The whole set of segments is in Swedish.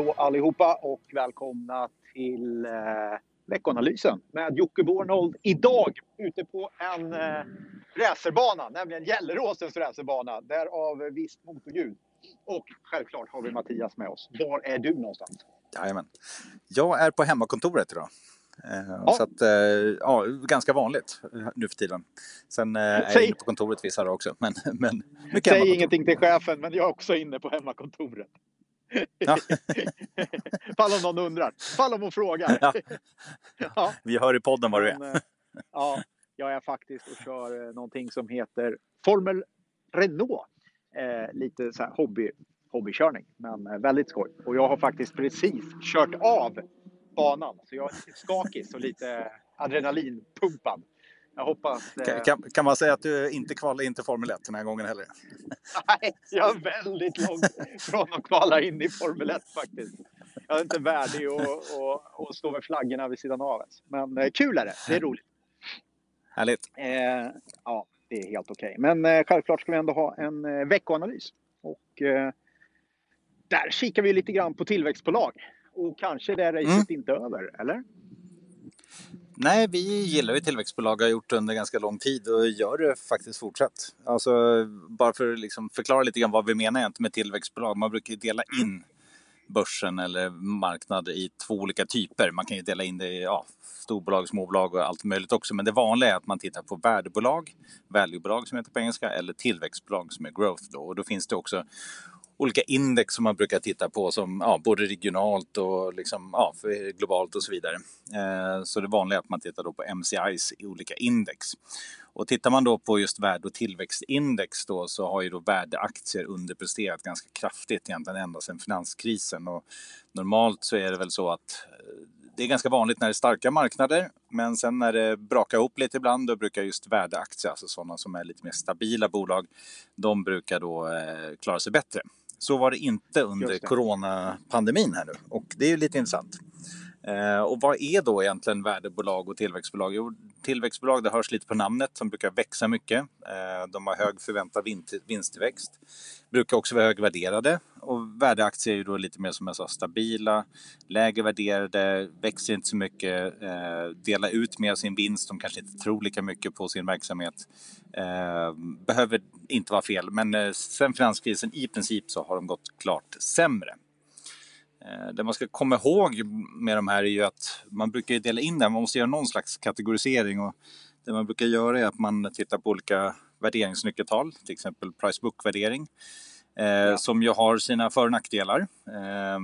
Hallå, allihopa och välkomna till eh, veckanalysen med Jocke Bornold. Idag ute på en eh, racerbana, nämligen Gelleråsens racerbana. Därav visst motorljud. Och självklart har vi Mattias med oss. Var är du någonstans? Jajamän. Jag är på hemmakontoret idag. Eh, Ja. Så att, eh, ja, ganska vanligt nu för tiden. Sen eh, är jag inne på kontoret vissa dagar också. Men, men mycket Säg ingenting till chefen, men jag är också inne på hemmakontoret. Ja. Fall om någon undrar. Fall om hon frågar. Ja. ja. Vi hör i podden var du är. Eh, ja, jag är faktiskt och kör eh, någonting som heter Formel Renault. Eh, lite så här hobby, hobbykörning, men eh, väldigt skoj. Och jag har faktiskt precis kört av banan, så jag är lite skakig och lite adrenalinpumpad. Jag hoppas... eh, Kan, kan, kan man säga att du inte kvalar in till Formel 1 den här gången heller? Nej, jag är väldigt långt från att kvala in i Formel 1 faktiskt. Jag är inte värdig att, att, att stå med flaggorna vid sidan av ens. Men eh, kul är det, det är roligt. Härligt. Eh, ja, det är helt okej. Men eh, självklart ska vi ändå ha en eh, veckoanalys. Och eh, där kikar vi lite grann på tillväxtbolag. Och kanske det racet inte är över, eller? Nej, vi gillar ju tillväxtbolag och har gjort det under ganska lång tid och gör det faktiskt fortsatt. Alltså, bara för att liksom förklara lite grann vad vi menar egentligen med tillväxtbolag. Man brukar ju dela in börsen eller marknad i två olika typer. Man kan ju dela in det i ja, storbolag, småbolag och allt möjligt också. Men det vanliga är att man tittar på värdebolag, valuebolag som heter på engelska, eller tillväxtbolag som är growth. Då. Och då finns det också olika index som man brukar titta på som ja, både regionalt och liksom, ja, för globalt och så vidare. Eh, så det vanliga är att man tittar då på MCIs i olika index. Och tittar man då på just värde och tillväxtindex då så har ju då värdeaktier underpresterat ganska kraftigt egentligen ända sedan finanskrisen. Och normalt så är det väl så att eh, det är ganska vanligt när det är starka marknader men sen när det brakar ihop lite ibland då brukar just värdeaktier, alltså sådana som är lite mer stabila bolag, de brukar då eh, klara sig bättre. Så var det inte under coronapandemin här nu och det är ju lite intressant. Eh, och vad är då egentligen värdebolag och tillväxtbolag? Jo, tillväxtbolag, det hörs lite på namnet, de brukar växa mycket. Eh, de har hög förväntad vinsttillväxt. Brukar också vara högvärderade. Och värdeaktier är ju då lite mer som jag sa, stabila, lägre värderade, växer inte så mycket, eh, delar ut mer av sin vinst, de kanske inte tror lika mycket på sin verksamhet. Eh, behöver inte vara fel, men eh, sen finanskrisen i princip så har de gått klart sämre. Eh, Det man ska komma ihåg med de här är ju att man brukar dela in det, man måste göra någon slags kategorisering och det man brukar göra är att man tittar på olika värderingsnyckeltal, till exempel price book-värdering, eh, som ju har sina för och nackdelar. Eh,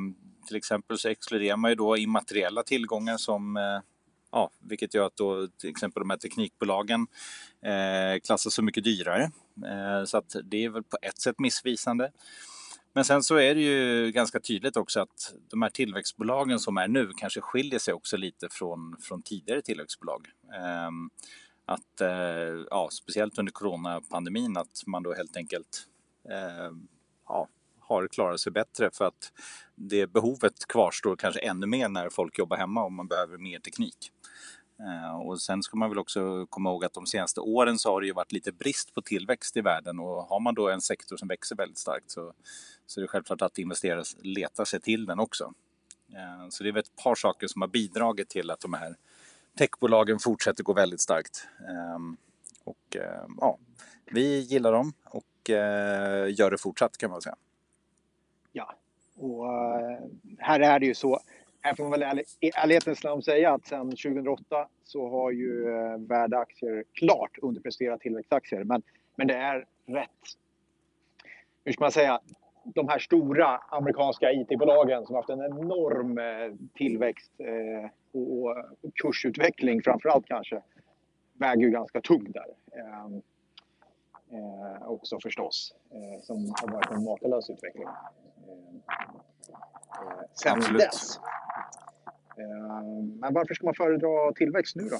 till exempel så exkluderar man ju då immateriella tillgångar som eh, Ja, vilket gör att då till exempel de här teknikbolagen klassas så mycket dyrare. Så att det är väl på ett sätt missvisande. Men sen så är det ju ganska tydligt också att de här tillväxtbolagen som är nu kanske skiljer sig också lite från, från tidigare tillväxtbolag. Ehm, att, eh, ja, speciellt under coronapandemin, att man då helt enkelt eh, ja, har klarat sig bättre för att det behovet kvarstår kanske ännu mer när folk jobbar hemma och man behöver mer teknik. Eh, och sen ska man väl också komma ihåg att de senaste åren så har det ju varit lite brist på tillväxt i världen och har man då en sektor som växer väldigt starkt så, så är det självklart att investerare letar sig till den också. Eh, så det är väl ett par saker som har bidragit till att de här techbolagen fortsätter gå väldigt starkt. Eh, och ja, vi gillar dem och gör det fortsatt kan man säga. Ja, och här är det ju så. Här får man väl i ärlighetens namn säga att sedan 2008 så har ju eh, värdeaktier klart underpresterat tillväxtaktier. Men, men det är rätt, hur ska man säga, de här stora amerikanska IT-bolagen som har haft en enorm eh, tillväxt eh, och, kursutveckling framför allt kanske väger ju ganska tungt där. Ehm, eh, också förstås, eh, som har varit en makalös utveckling. Eh, sen Absolut. dess. Eh, men varför ska man föredra tillväxt nu då?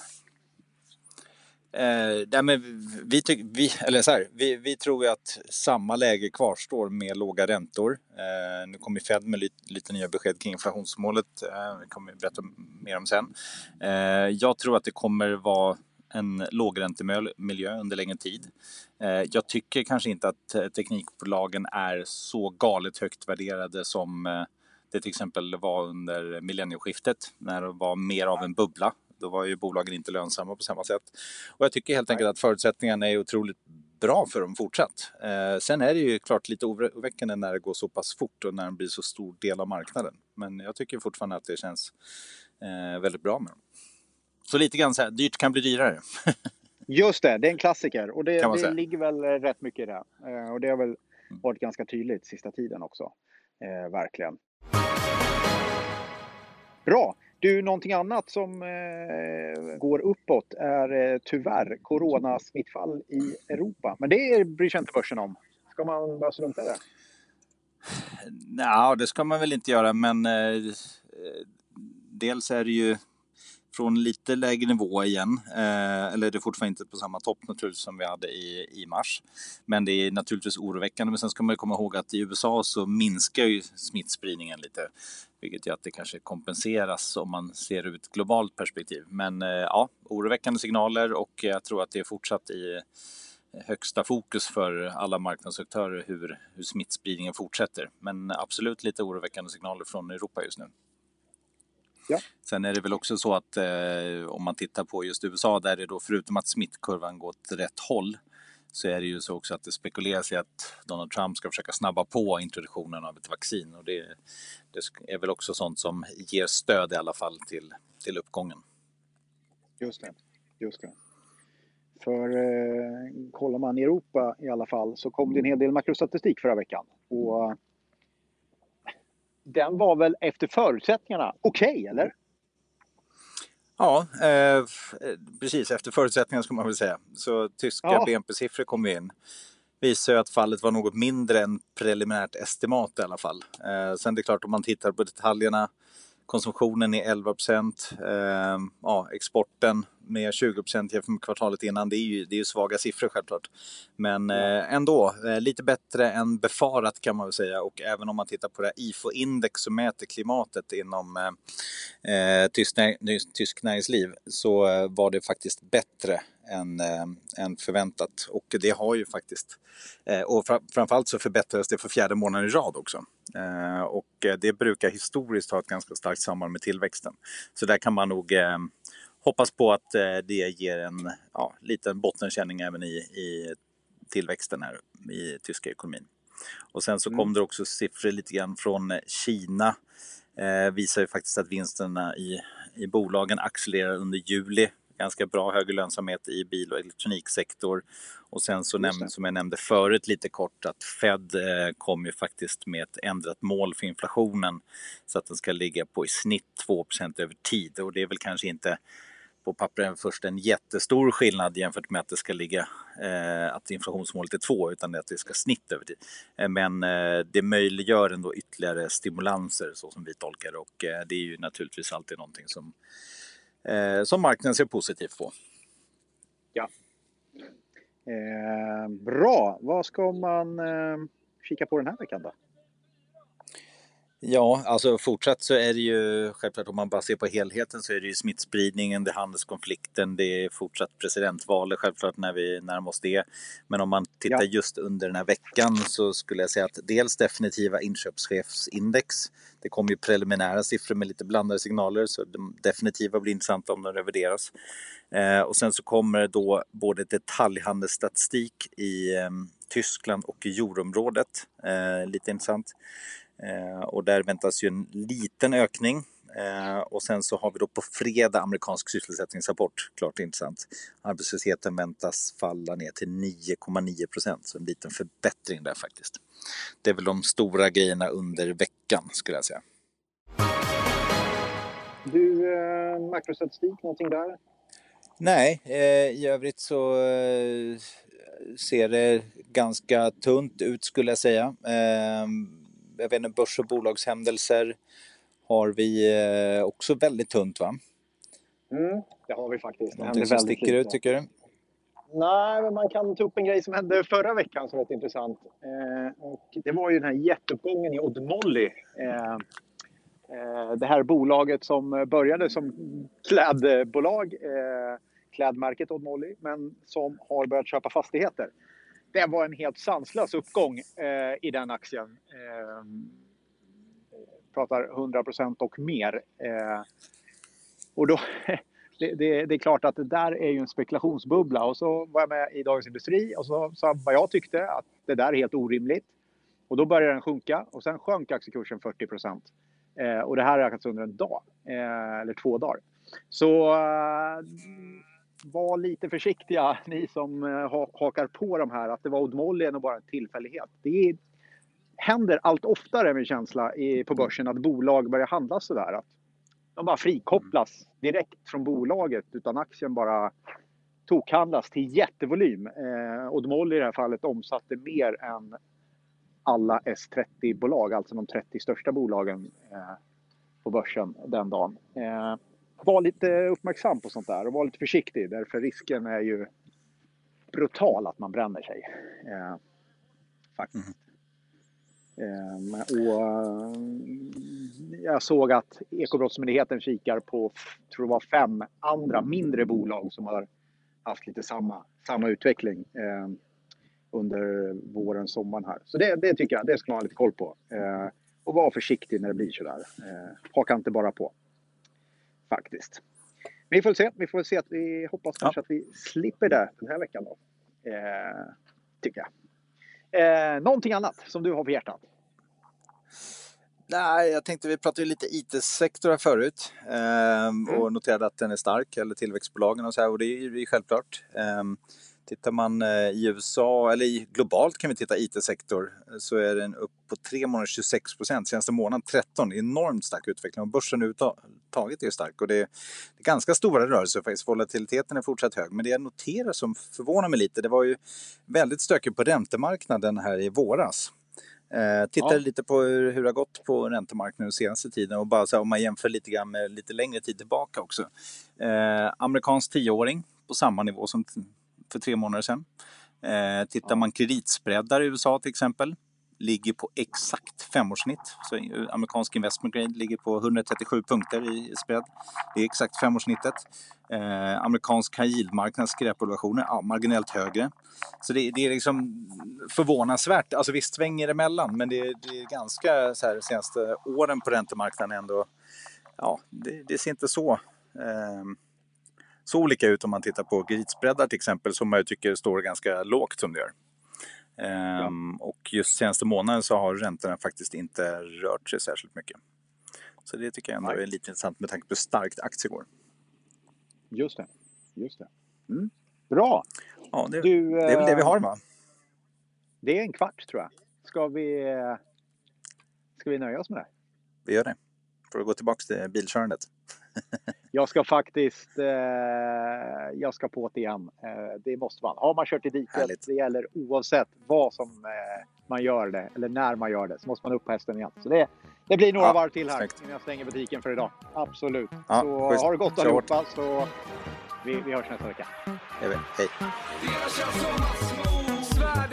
Eh, men vi, tyck, vi, eller så här, vi, vi tror ju att samma läge kvarstår med låga räntor. Eh, nu kommer Fed med lite, lite nya besked kring inflationsmålet. Eh, det kommer vi berätta mer om sen. Eh, jag tror att det kommer vara en lågräntemiljö under längre tid. Eh, jag tycker kanske inte att eh, teknikbolagen är så galet högt värderade som eh, det till exempel var under millennieskiftet när det var mer av en bubbla. Då var ju bolagen inte lönsamma på samma sätt. Och jag tycker helt enkelt att förutsättningarna är otroligt bra för dem fortsatt. Eh, sen är det ju klart lite oroväckande när det går så pass fort och när det blir så stor del av marknaden. Men jag tycker fortfarande att det känns eh, väldigt bra med dem. Så lite grann så här, dyrt kan bli dyrare. Just det, det är en klassiker och det, det ligger väl rätt mycket i det. Eh, och det har väl mm. varit ganska tydligt sista tiden också. Eh, verkligen. Bra! Du, någonting annat som eh, går uppåt är eh, tyvärr coronasmittfall i Europa. Men det bryr sig inte börsen om. Ska man bara strunta i det? Nej, det ska man väl inte göra, men eh, eh dels är det ju från lite lägre nivå igen. Eh, eller det är fortfarande inte på samma topp naturligtvis som vi hade i, i mars. Men det är naturligtvis oroväckande. Men sen ska man komma ihåg att i USA så minskar ju smittspridningen lite. Vilket gör att det kanske kompenseras om man ser ur ett globalt perspektiv. Men eh, ja, oroväckande signaler och jag tror att det är fortsatt i högsta fokus för alla marknadsaktörer hur, hur smittspridningen fortsätter. Men absolut lite oroväckande signaler från Europa just nu. Ja. Sen är det väl också så att eh, om man tittar på just USA där det då förutom att smittkurvan går åt rätt håll så är det ju så också att det spekuleras i att Donald Trump ska försöka snabba på introduktionen av ett vaccin och det, det är väl också sånt som ger stöd i alla fall till, till uppgången. Just det, just det. För eh, kollar man i Europa i alla fall så kom det en hel del makrostatistik förra veckan. Och den var väl efter förutsättningarna okej, okay, eller? Ja, eh, precis efter förutsättningarna ska man väl säga. Så tyska ja. BNP-siffror kom in. Visar att fallet var något mindre än preliminärt estimat i alla fall. Eh, sen det är klart om man tittar på detaljerna Konsumtionen är 11 procent. Eh, ja, exporten med 20 procent jämfört med kvartalet innan. Det är ju, det är ju svaga siffror självklart. Men eh, ändå, eh, lite bättre än befarat kan man väl säga. Och även om man tittar på det IFO-index som mäter klimatet inom eh, eh tysk, tysk näringsliv så eh, var det faktiskt bättre än, än förväntat. Och det har ju faktiskt, och framförallt så förbättrades det för fjärde månaden i rad också. Eh, och det brukar historiskt ha ett ganska starkt samband med tillväxten. Så där kan man nog eh, hoppas på att eh, det ger en ja, liten bottenkänning även i, i tillväxten här i tyska ekonomin. Och sen så mm. kom det också siffror lite grann från Kina. Eh, visar ju faktiskt att vinsterna i, i bolagen accelererar under juli ganska bra högre lönsamhet i bil och elektroniksektor. Och sen så nämnde, som jag nämnde förut lite kort att Fed eh, kom ju faktiskt med ett ändrat mål för inflationen så att den ska ligga på i snitt 2% över tid och det är väl kanske inte på pappret först en jättestor skillnad jämfört med att det ska ligga eh, att inflationsmålet är 2 utan att det ska snitt över tid. Eh, men eh, det möjliggör ändå ytterligare stimulanser så som vi tolkar det och eh, det är ju naturligtvis alltid någonting som eh, som marknaden ser positivt på. Ja. Eh, bra, vad ska man eh, kika på den här veckan då? Ja, alltså fortsatt så är det ju självklart om man bara ser på helheten så är det ju smittspridningen, det är handelskonflikten, det är fortsatt presidentvalet självklart när vi närmar oss det. Men om man tittar ja. just under den här veckan så skulle jag säga att dels definitiva inköpschefsindex. Det kommer ju preliminära siffror med lite blandade signaler så de definitiva blir intressanta om de revideras. Eh, och sen så kommer då både detaljhandelsstatistik i eh, Tyskland och i euroområdet. Eh, lite intressant. Eh, och där väntas ju en liten ökning. Eh, och sen så har vi då på fredag amerikansk sysselsättningsrapport, klart intressant. Arbetslösheten väntas falla ner till 9,9 procent, så en liten förbättring där faktiskt. Det är väl de stora grejerna under veckan skulle jag säga. Du, eh, makrostatistik, någonting där? Nej, eh, i övrigt så eh, ser det ganska tunt ut skulle jag säga. Eh, jag vet inte, börs och bolagshändelser har vi eh, också väldigt tunt va? Mm, det har vi faktiskt. Någonting som sticker lite. ut tycker du? Nej, men man kan ta upp en grej som hände förra veckan som var rätt intressant. Eh, och det var ju den här jätteuppgången i Odd Molly. Eh, eh, det här bolaget som började som klädbolag, eh, klädmärket Odd Molly, men som har börjat köpa fastigheter det var en helt sanslös uppgång eh, i den aktien. Eh, pratar 100% och mer. Eh, och då, det, det, det, är klart att det där är ju en spekulationsbubbla. Och så var jag med i Dagens Industri och så sa vad jag tyckte att det där är helt orimligt. Och då började den sjunka och sen sjönk aktiekursen 40 eh, Och det här har ökat under en dag, eh, eller två dagar. Så eh, var lite försiktiga ni som eh, hakar på de här att det var Odd Molly och bara en tillfällighet. Det händer allt oftare med känsla på börsen att bolag börjar handla sådär. Att de bara frikopplas direkt från bolaget utan aktien bara tokhandlas till jättevolym. Eh, Odd Molly i det här fallet omsatte mer än alla S30-bolag, alltså de 30 största bolagen eh, på börsen den dagen. Eh, var lite uppmärksam på sånt där och var lite försiktig därför risken är ju brutal att man bränner sig. Eh, faktiskt. Mm. Eh, och, eh, jag såg att Ekobrottsmyndigheten kikar på, tror det var fem andra mindre bolag som har haft lite samma, samma utveckling eh, under våren, sommaren här. Så det, det tycker jag, det ska man ha lite koll på. Eh, och var försiktig när det blir sådär. Eh, haka inte bara på faktiskt. Vi får se. Vi får se att vi hoppas ja. kanske att vi slipper det den här veckan då. Eh, tycker jag. Eh, någonting annat som du har på hjärtat? Nej, jag tänkte vi pratade lite IT-sektor förut eh, mm. och noterade att den är stark, eller tillväxtbolagen och så här och det är ju självklart. Eh, Tittar man eh, i USA, eller globalt kan vi titta IT-sektor, så är den upp på tre månader 26 procent, senaste månaden 13. Enormt stark utveckling och börsen överhuvudtaget är stark. Och det är, ganska stora rörelser faktiskt. Volatiliteten är fortsatt hög. Men det jag noterar som förvånar mig lite, det var ju väldigt stökigt på räntemarknaden här i våras. Eh, tittade ja. lite på hur, hur det har gått på räntemarknaden den senaste tiden och bara så här, om man jämför lite grann med lite längre tid tillbaka också. Eh, amerikansk tioåring på samma nivå som för tre månader sedan. Eh, tittar man kreditspreadar i USA till exempel, ligger på exakt femårssnitt. Så amerikansk investment grade ligger på 137 punkter i spread. Det är exakt femårssnittet. Eh, amerikansk high yield-marknad, skräpobligationer, ja, marginellt högre. Så det, det, är liksom förvånansvärt. Alltså visst svänger det emellan, men det, det är ganska så här senaste åren på räntemarknaden ändå. Ja, det, det ser inte så eh, så olika ut om man tittar på kreditspreadar till exempel som jag tycker står ganska lågt som det gör. Ja. Um, och just senaste månaden så har räntorna faktiskt inte rört sig särskilt mycket. Så det tycker jag ändå Nej. är lite intressant med tanke på hur starkt aktier går. Just det. Just det. Mm. Bra! Ja, det, du, det är väl det vi har va? Det är en kvart tror jag. Ska vi, ska vi nöja oss med det? Vi gör det. Får du gå tillbaka till bilkörandet. jag ska faktiskt, eh, jag ska på det igen. Eh, det måste man. Har man kört i diket, Härligt. det gäller oavsett vad som eh, man gör det eller när man gör det, så måste man upp på hästen igen. Så det, det blir några ja, varv till här snyggt. innan jag stänger butiken för idag. Absolut. Ja, så just. har det gott allihopa så vi, vi hörs nästa vecka. Hej. Svärd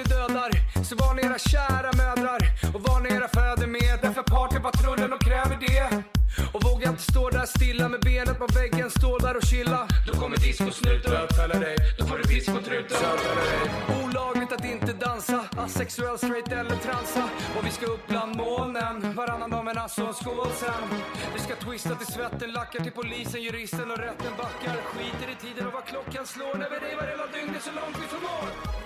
Och vågar inte stå där stilla med benet på väggen, stå där och chilla. Då kommer discosnuten bötfälla dig, då får du piss på truten. Olagligt att inte dansa, asexuell, straight eller transa. Och vi ska upp bland molnen, varannan dag men alltså en skål sen. Vi ska twista till svetten, lackar till polisen, juristen och rätten backar. Skiter i tiden och vad klockan slår när vi revar hela dygnet så långt vi förmår.